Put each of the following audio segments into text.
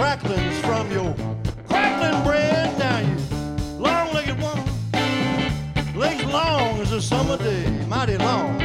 cracklings from your crackling bread. Now you long-legged woman, legs long as a summer day, mighty long.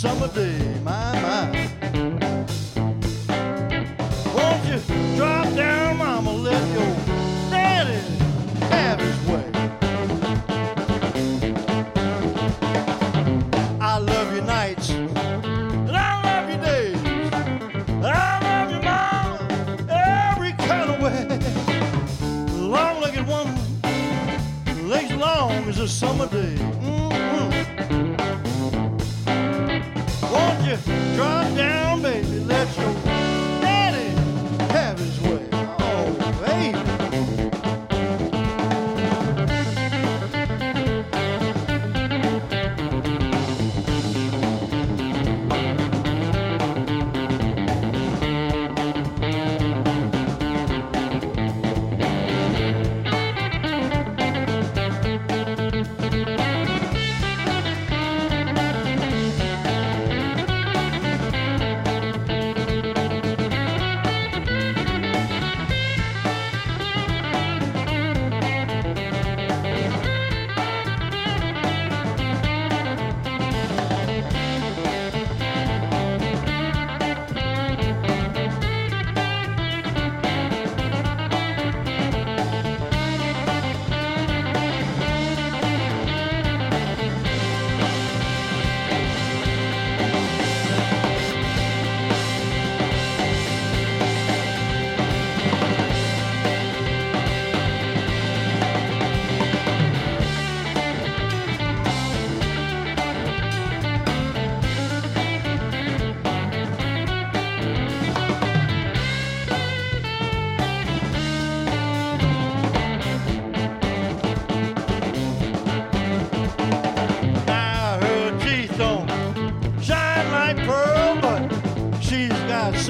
summer day.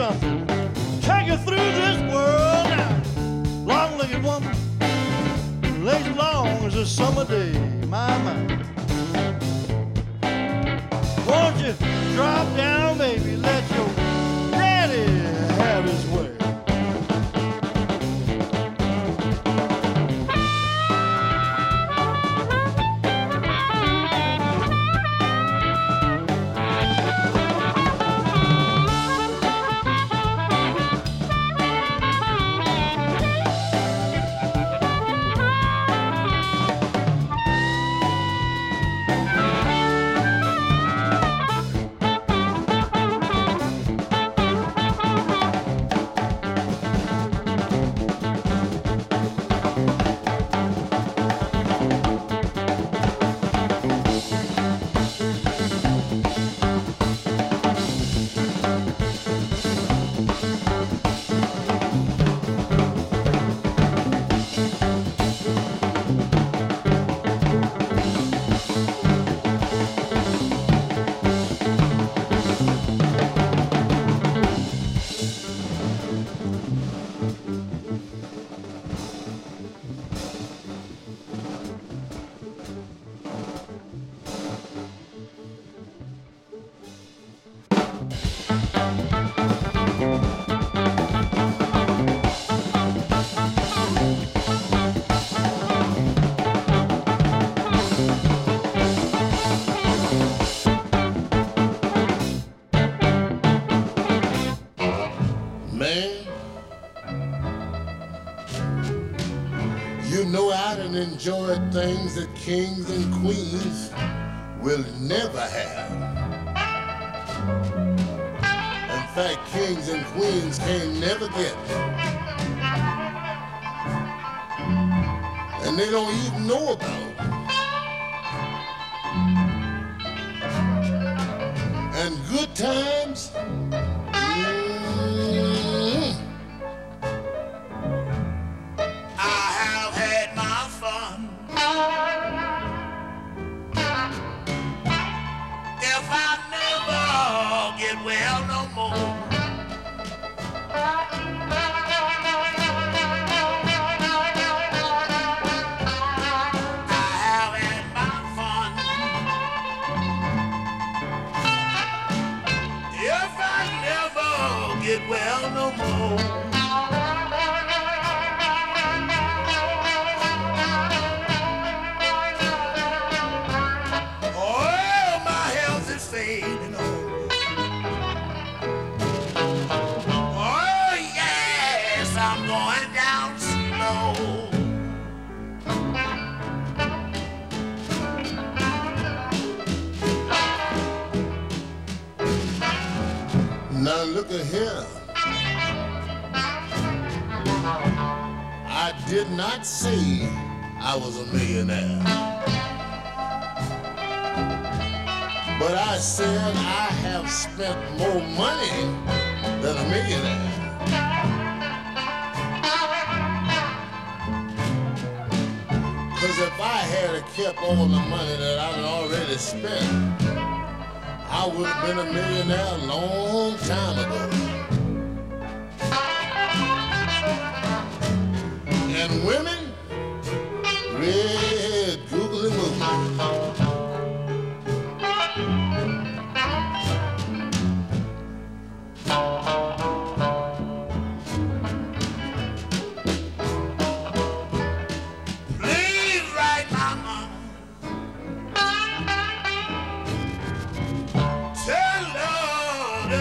something. Take you through this world now. Long-legged woman, lays long as a summer day. things that kings and queens get well no more. to hear. I did not say I was a millionaire. But I said I have spent more money than a millionaire. Cause if I had kept all the money that I'd already spent, I would have been a millionaire a long time ago. And women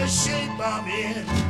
the shape I'm in.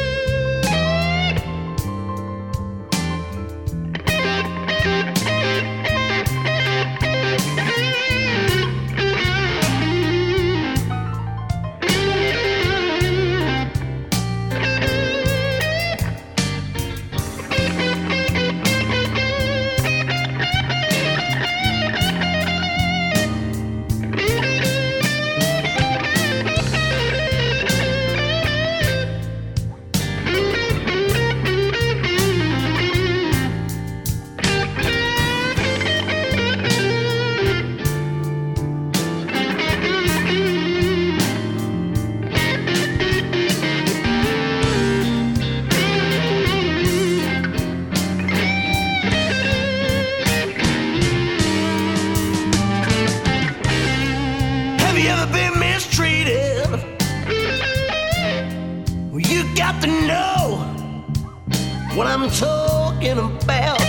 Kick me out.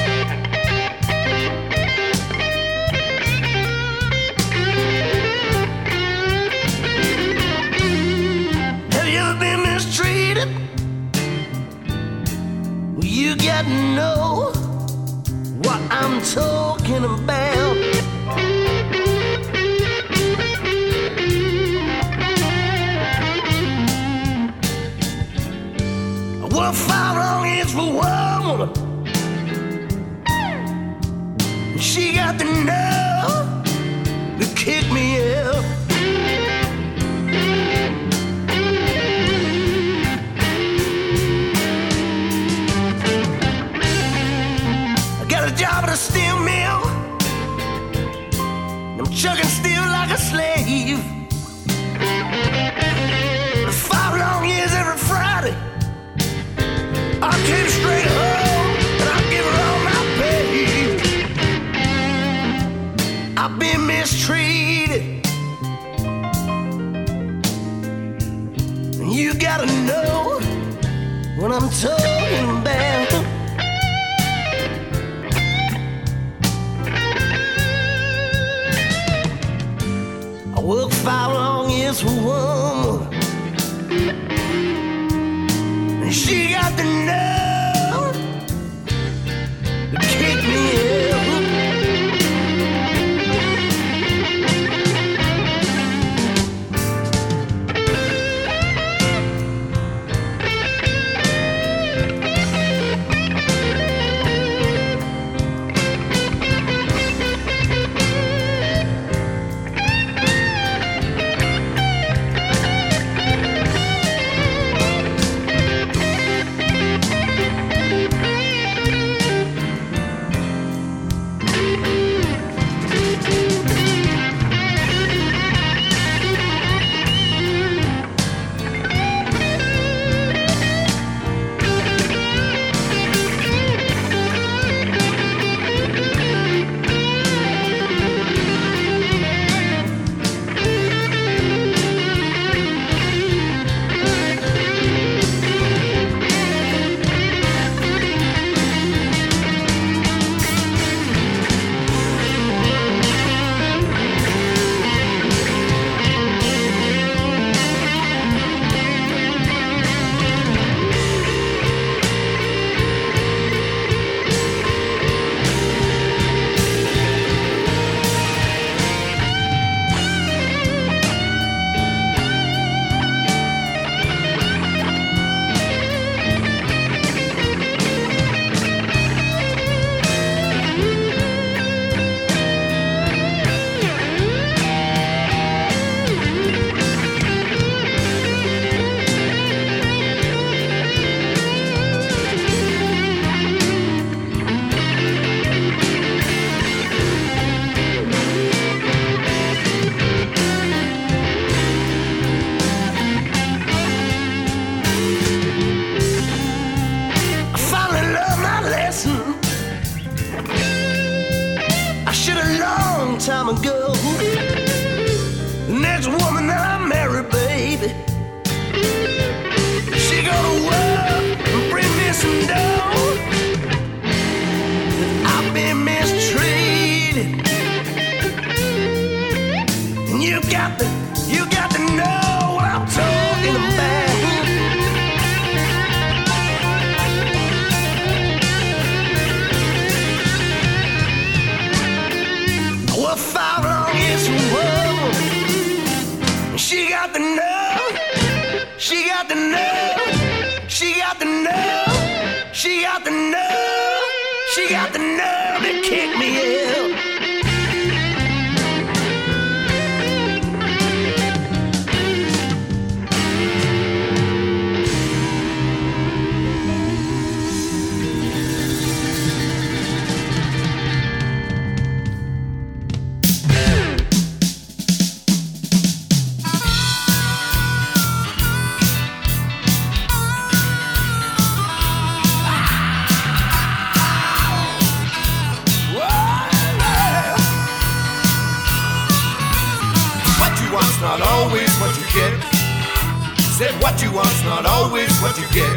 Said what you want's not always what you get.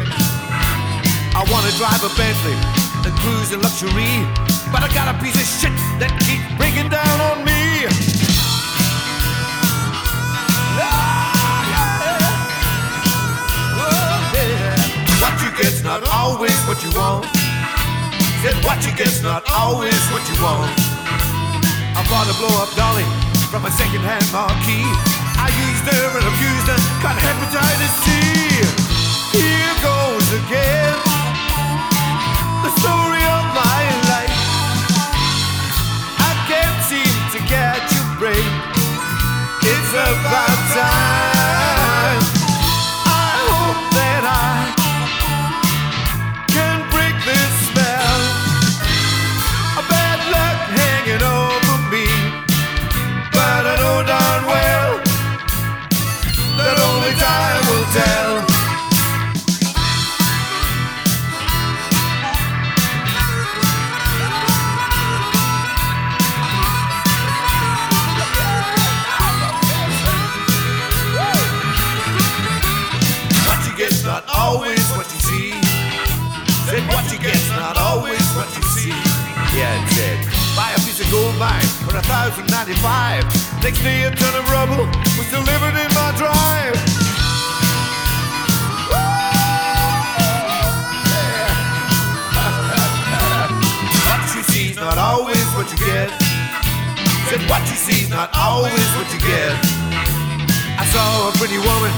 I wanna drive a Bentley and cruise in luxury, but I got a piece of shit that keeps breaking down on me. Ah, yeah. Oh, yeah. What you get's not always what you want. Said what you get's not always what you want. I bought a blow up dolly from a second-hand marquee. I used her and abused her, got hepatitis C. Here goes again the story of my life. I can't seem to catch a break. It's about time. A thousand ninety-five. Next day a ton of rubble was delivered in my drive. what you see's not always what you get. Said what you see's not always what you get. I saw a pretty woman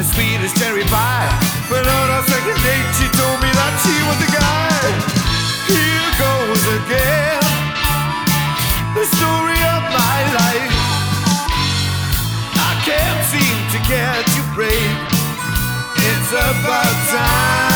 as sweet as cherry pie. But on our second date, she told me that she was the guy. Here goes again, the story of my life. I can't seem to get you break. It's about time.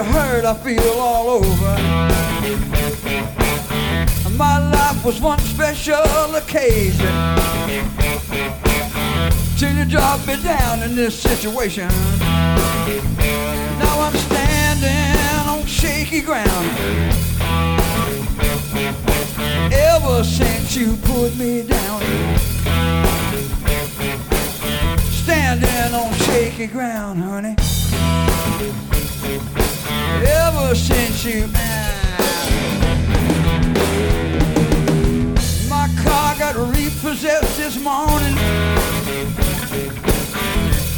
This hurt I feel all over. My life was one special occasion. Till you dropped me down in this situation. Now I'm standing on shaky ground. Ever since you put me down. Standing on shaky ground, honey. Ever since. My car got repossessed this morning.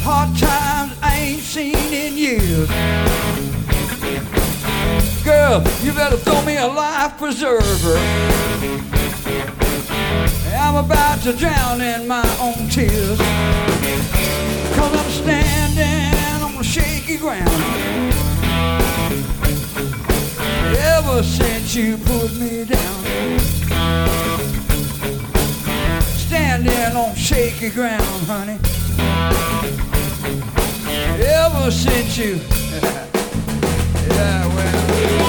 Hard times I ain't seen in years. Girl, you better throw me a life preserver. I'm about to drown in my own tears. Cause I'm standing on shaky ground. Ever since you put me down. Standing on shaky ground, honey. Ever since you. yeah, well.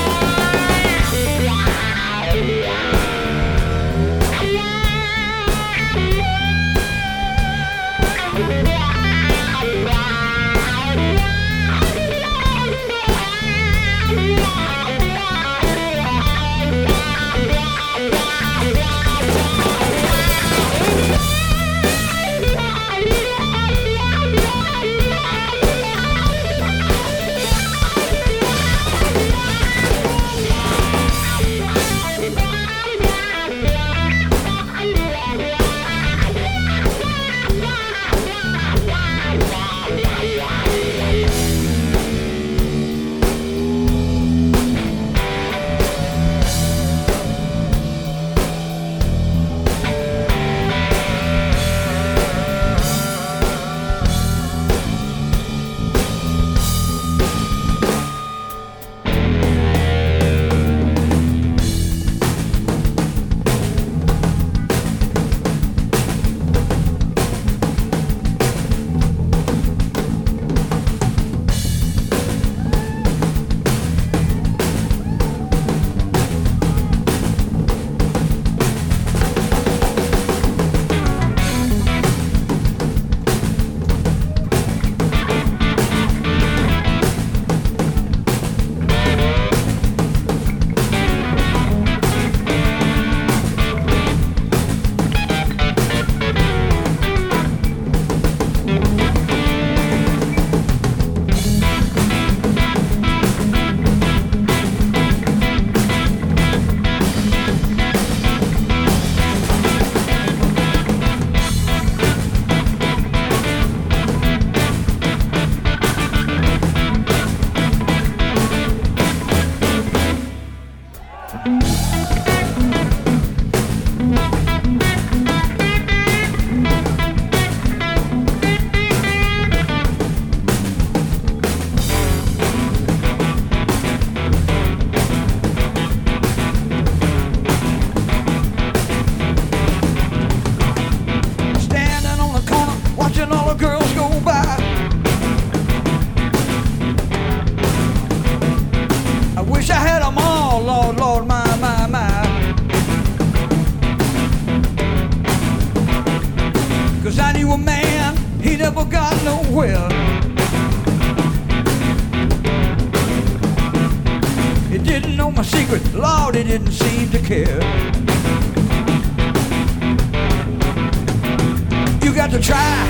try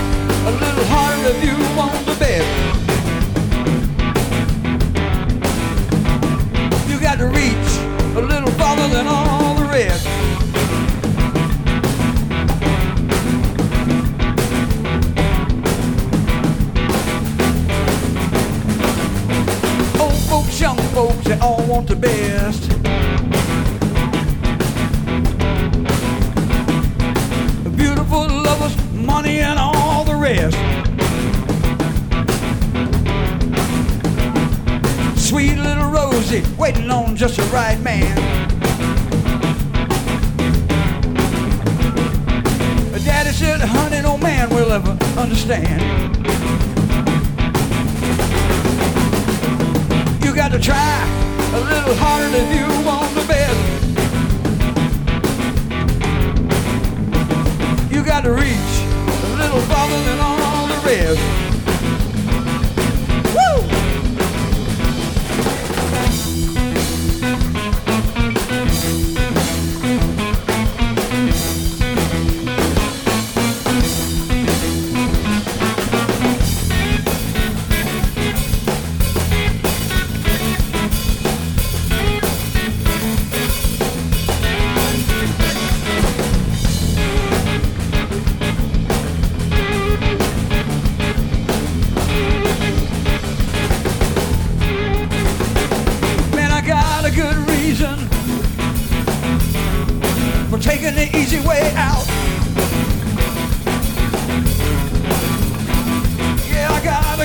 a little harder. If you want understand.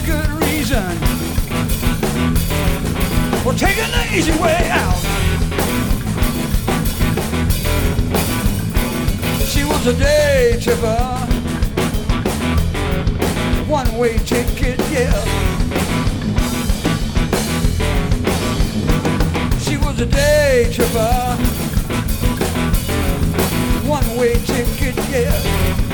a good reason for taking the easy way out. She was a day tripper, one way ticket, yeah. She was a day tripper, one way ticket, yeah.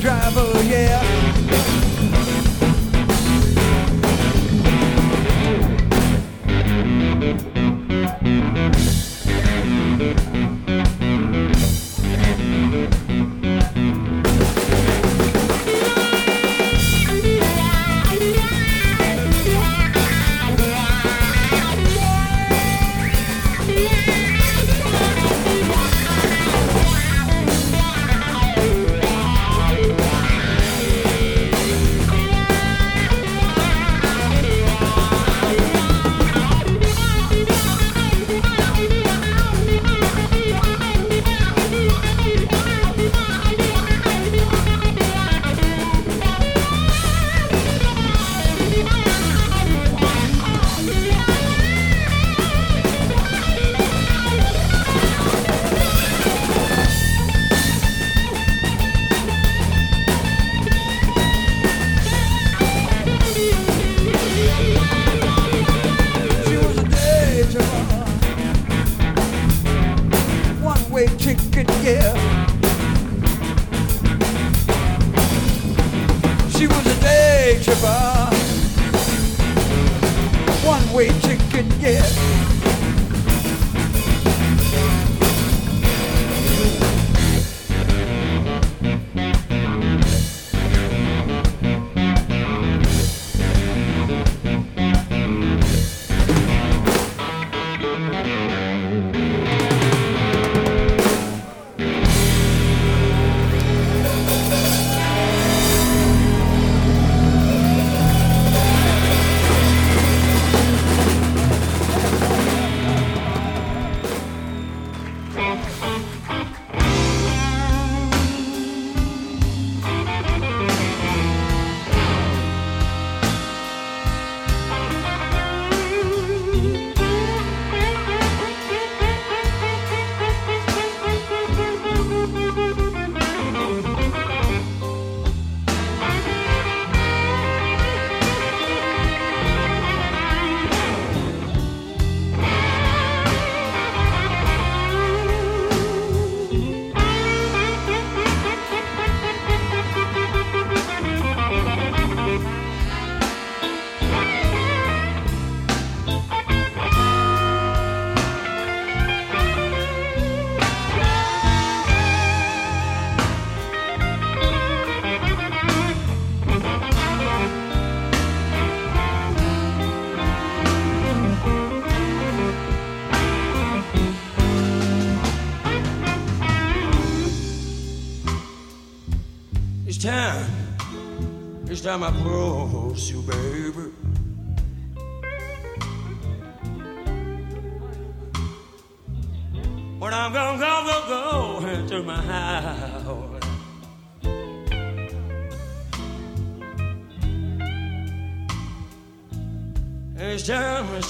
driver, yeah.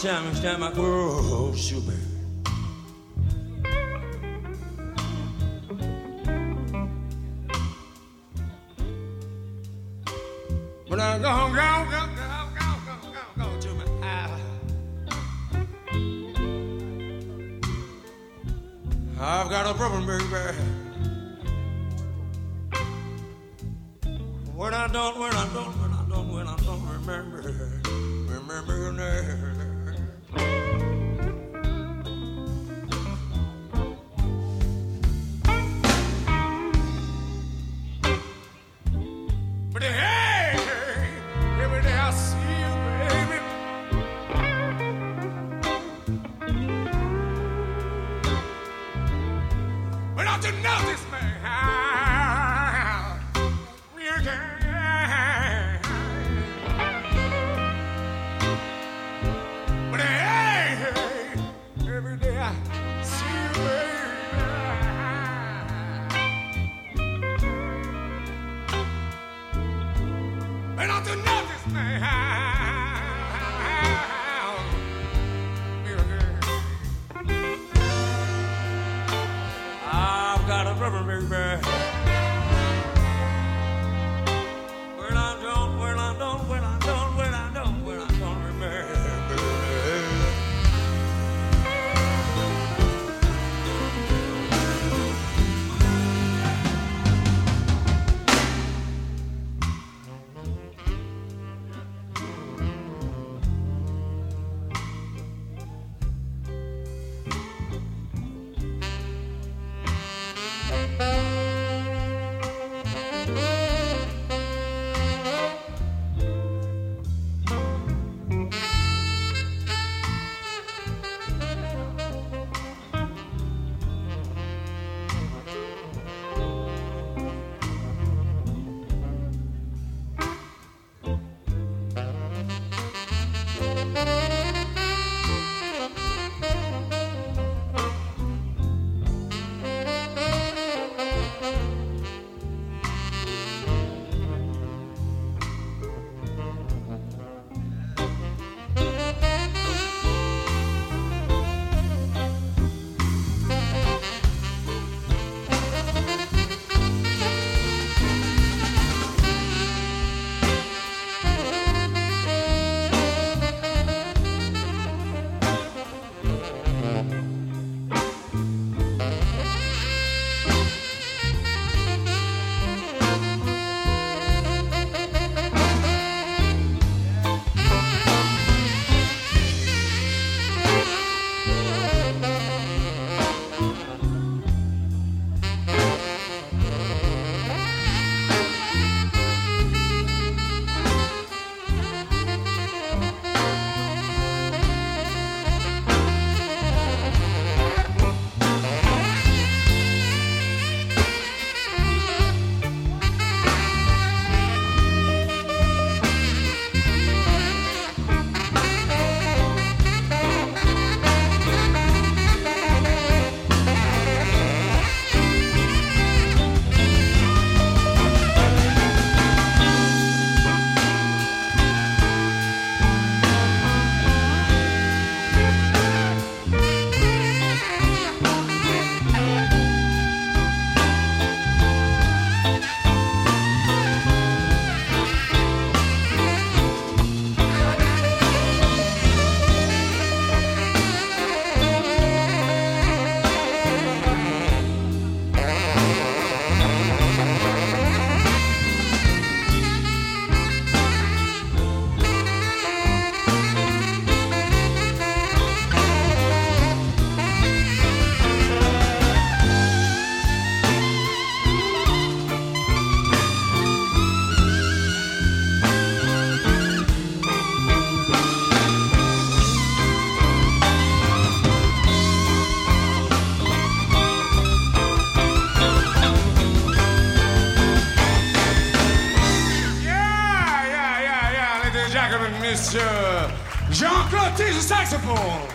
I'm time I grow. to know this man. Saxophone.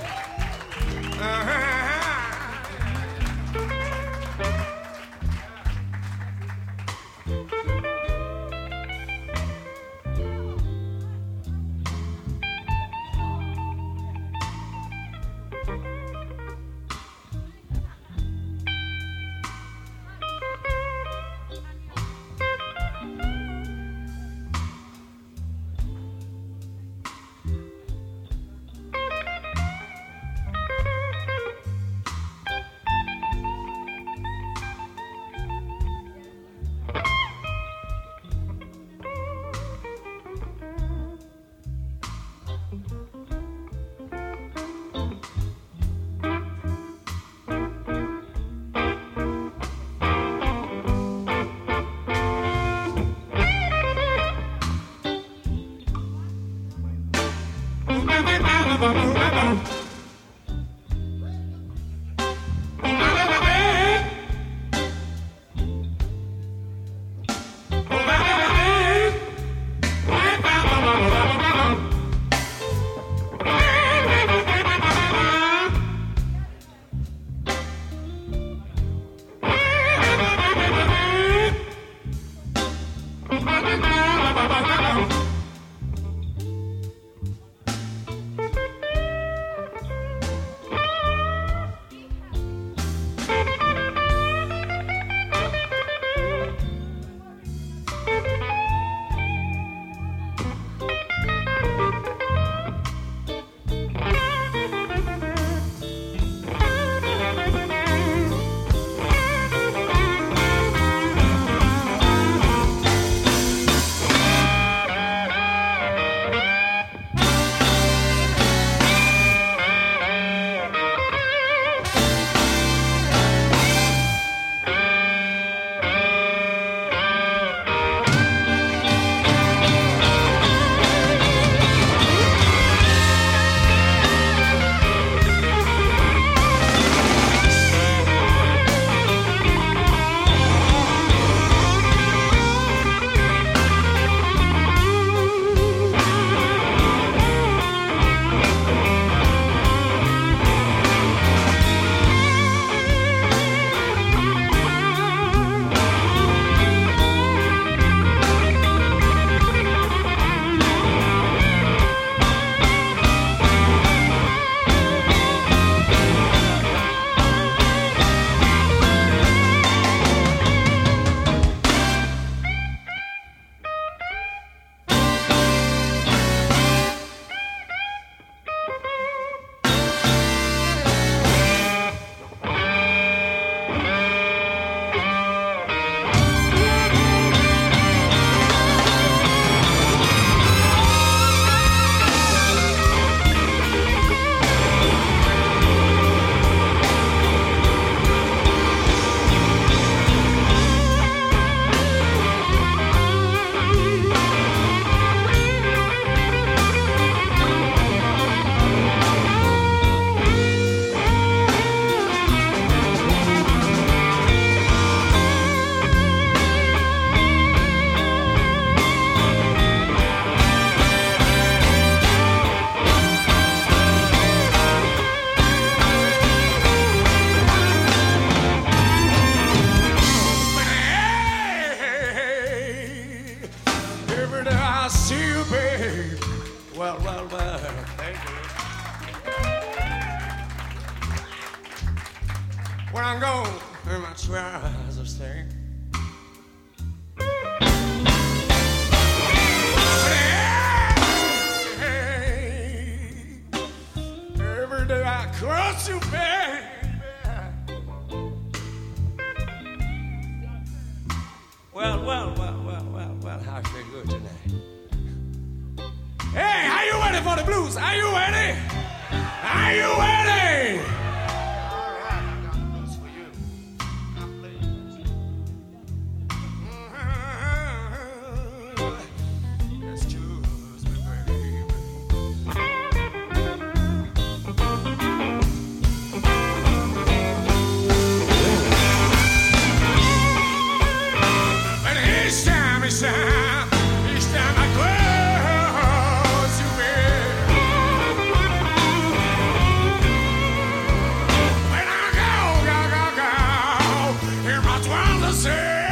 você!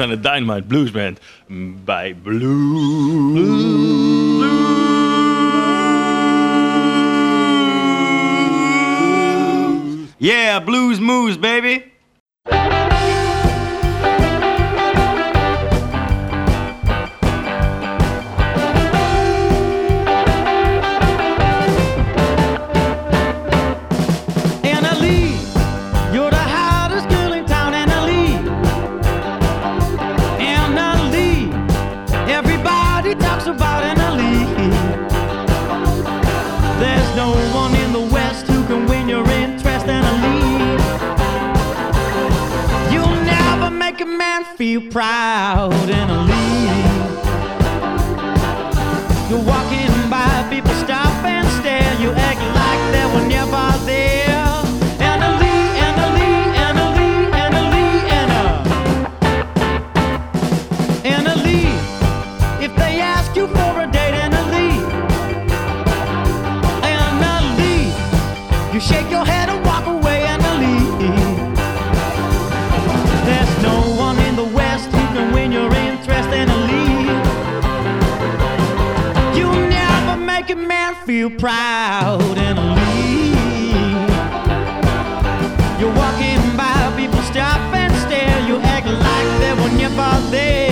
was the Dynamite Blues Band bij Blues. Yeah, Blues Moose, baby. a man feel proud and a leader. feel proud and leave. You're walking by, people stop and stare. You act like they were never there.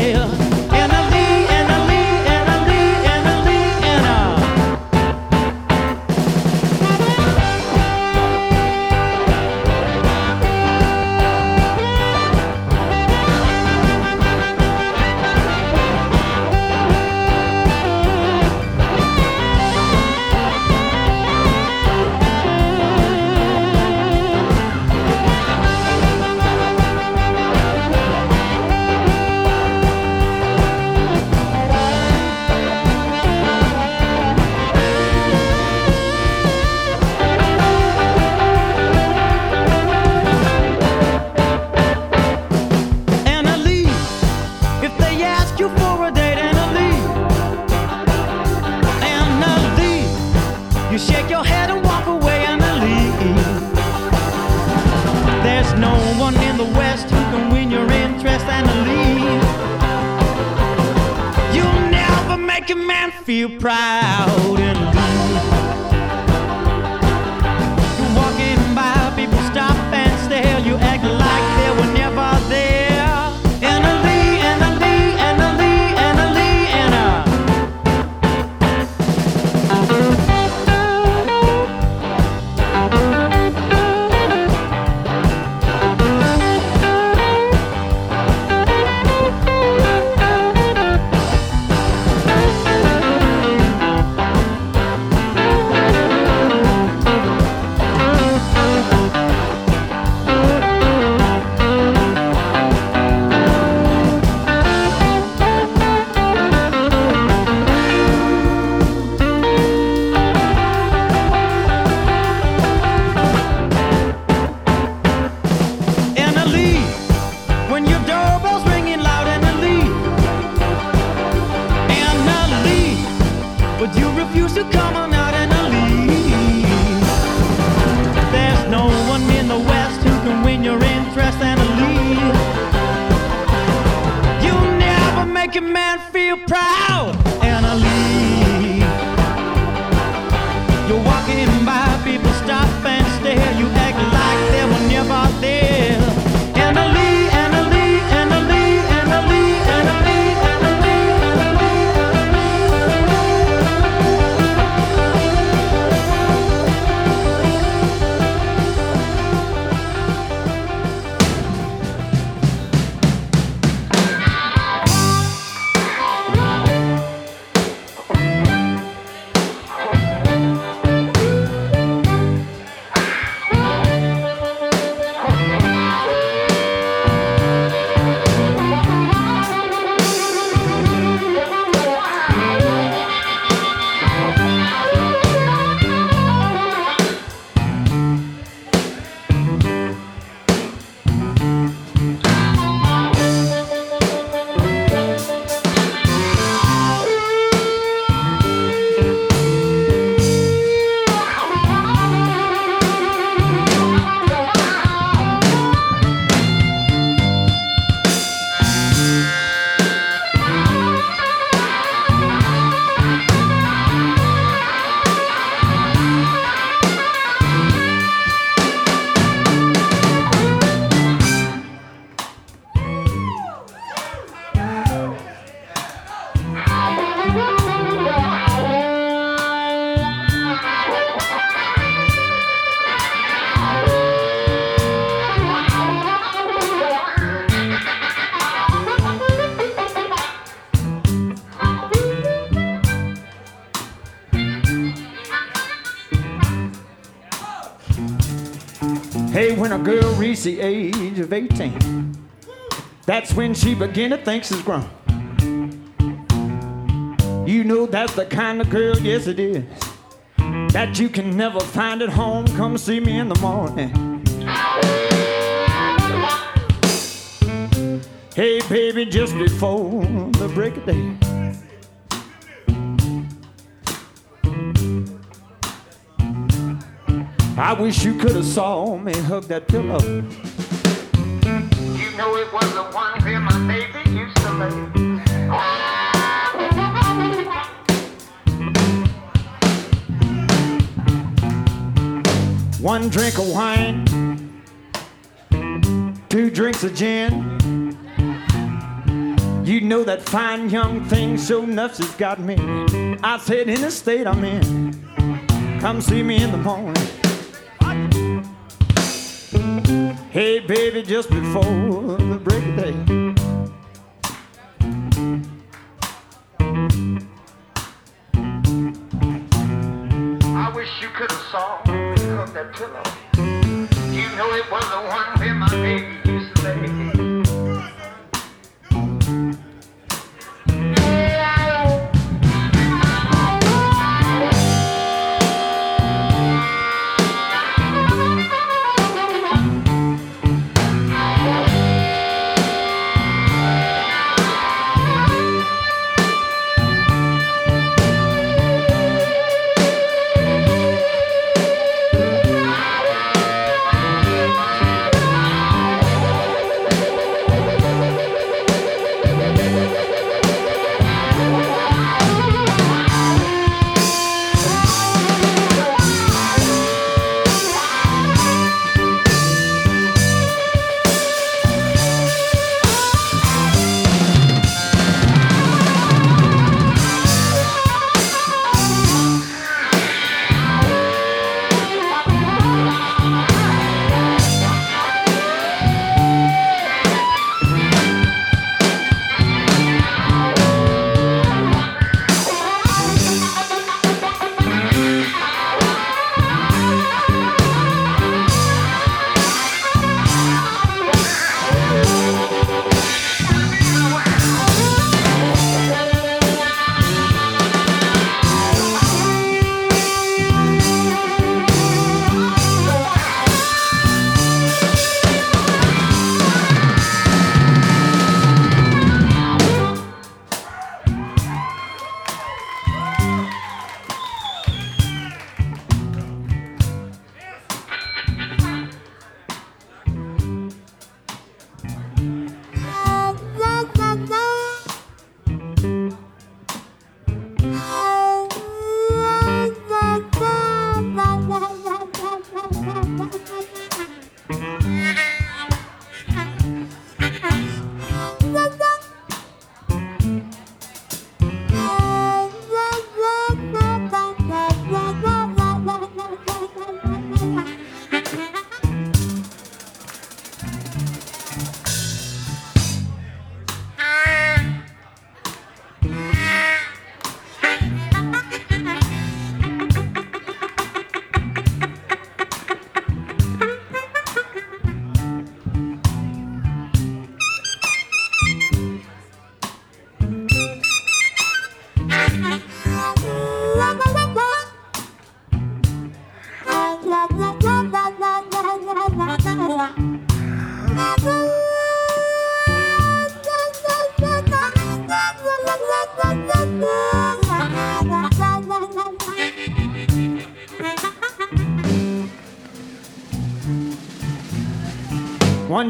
Make a man feel proud, the age of 18, that's when she begin to think she's grown. You know that's the kind of girl, yes it is, that you can never find at home. Come see me in the morning. Hey, baby, just before the break of day. I wish you could have saw me hug that pillow. You know it was the one where my baby used to lay. One drink of wine, two drinks of gin. You know that fine young thing so nuts has got me. I said in the state I'm in. Come see me in the morning. Hey baby, just before the break of day. I wish you could have saw that pillow. You know it was the one where my baby used to lay.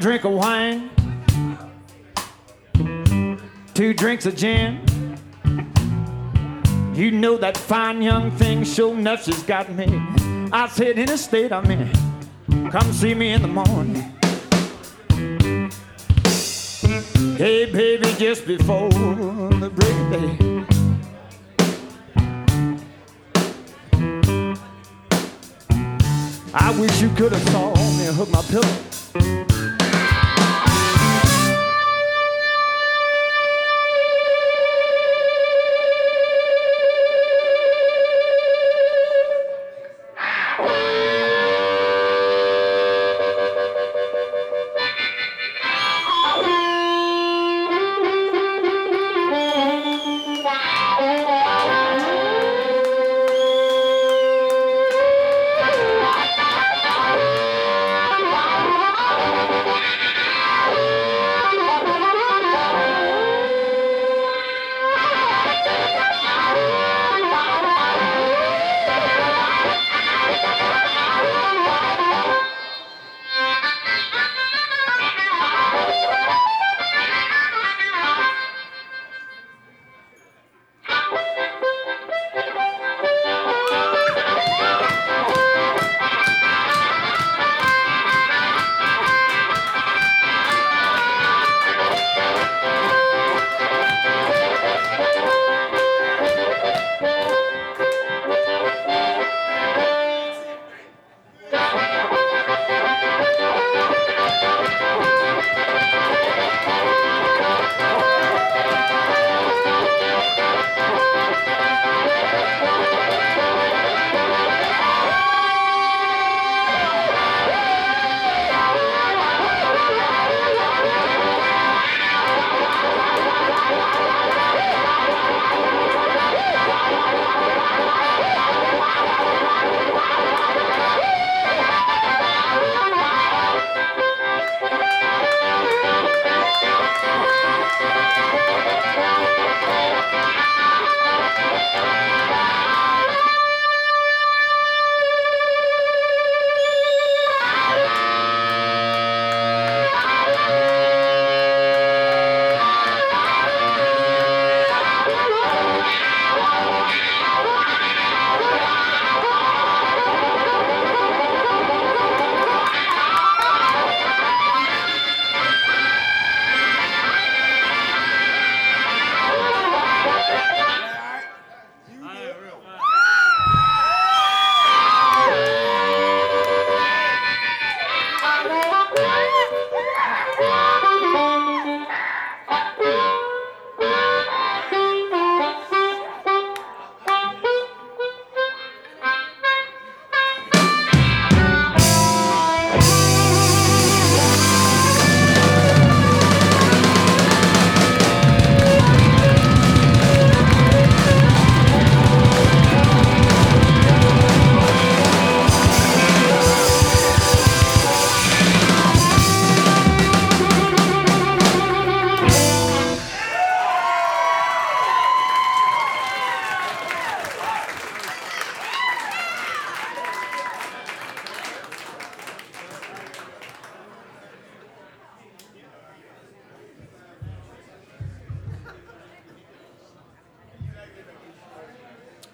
Drink of wine, two drinks of gin. You know that fine young thing, sure enough, she's got me. I said, in a state I'm in, come see me in the morning. Hey, baby, just before the break of day. I wish you could have saw me hook my pillow.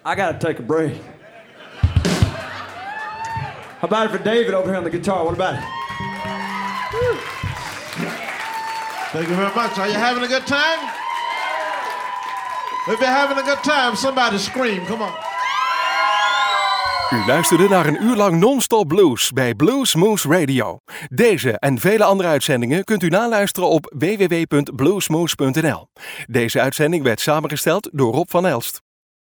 I gotta take a break. How about it for David over here on the guitar? What about it? Thank you very much. Are you having a good time? If you're having a good time, somebody scream. Come on. U luisterde naar een uur lang non-stop blues bij Blues Moose Radio. Deze en vele andere uitzendingen kunt u naluisteren op www.bluesmoose.nl. Deze uitzending werd samengesteld door Rob van Elst.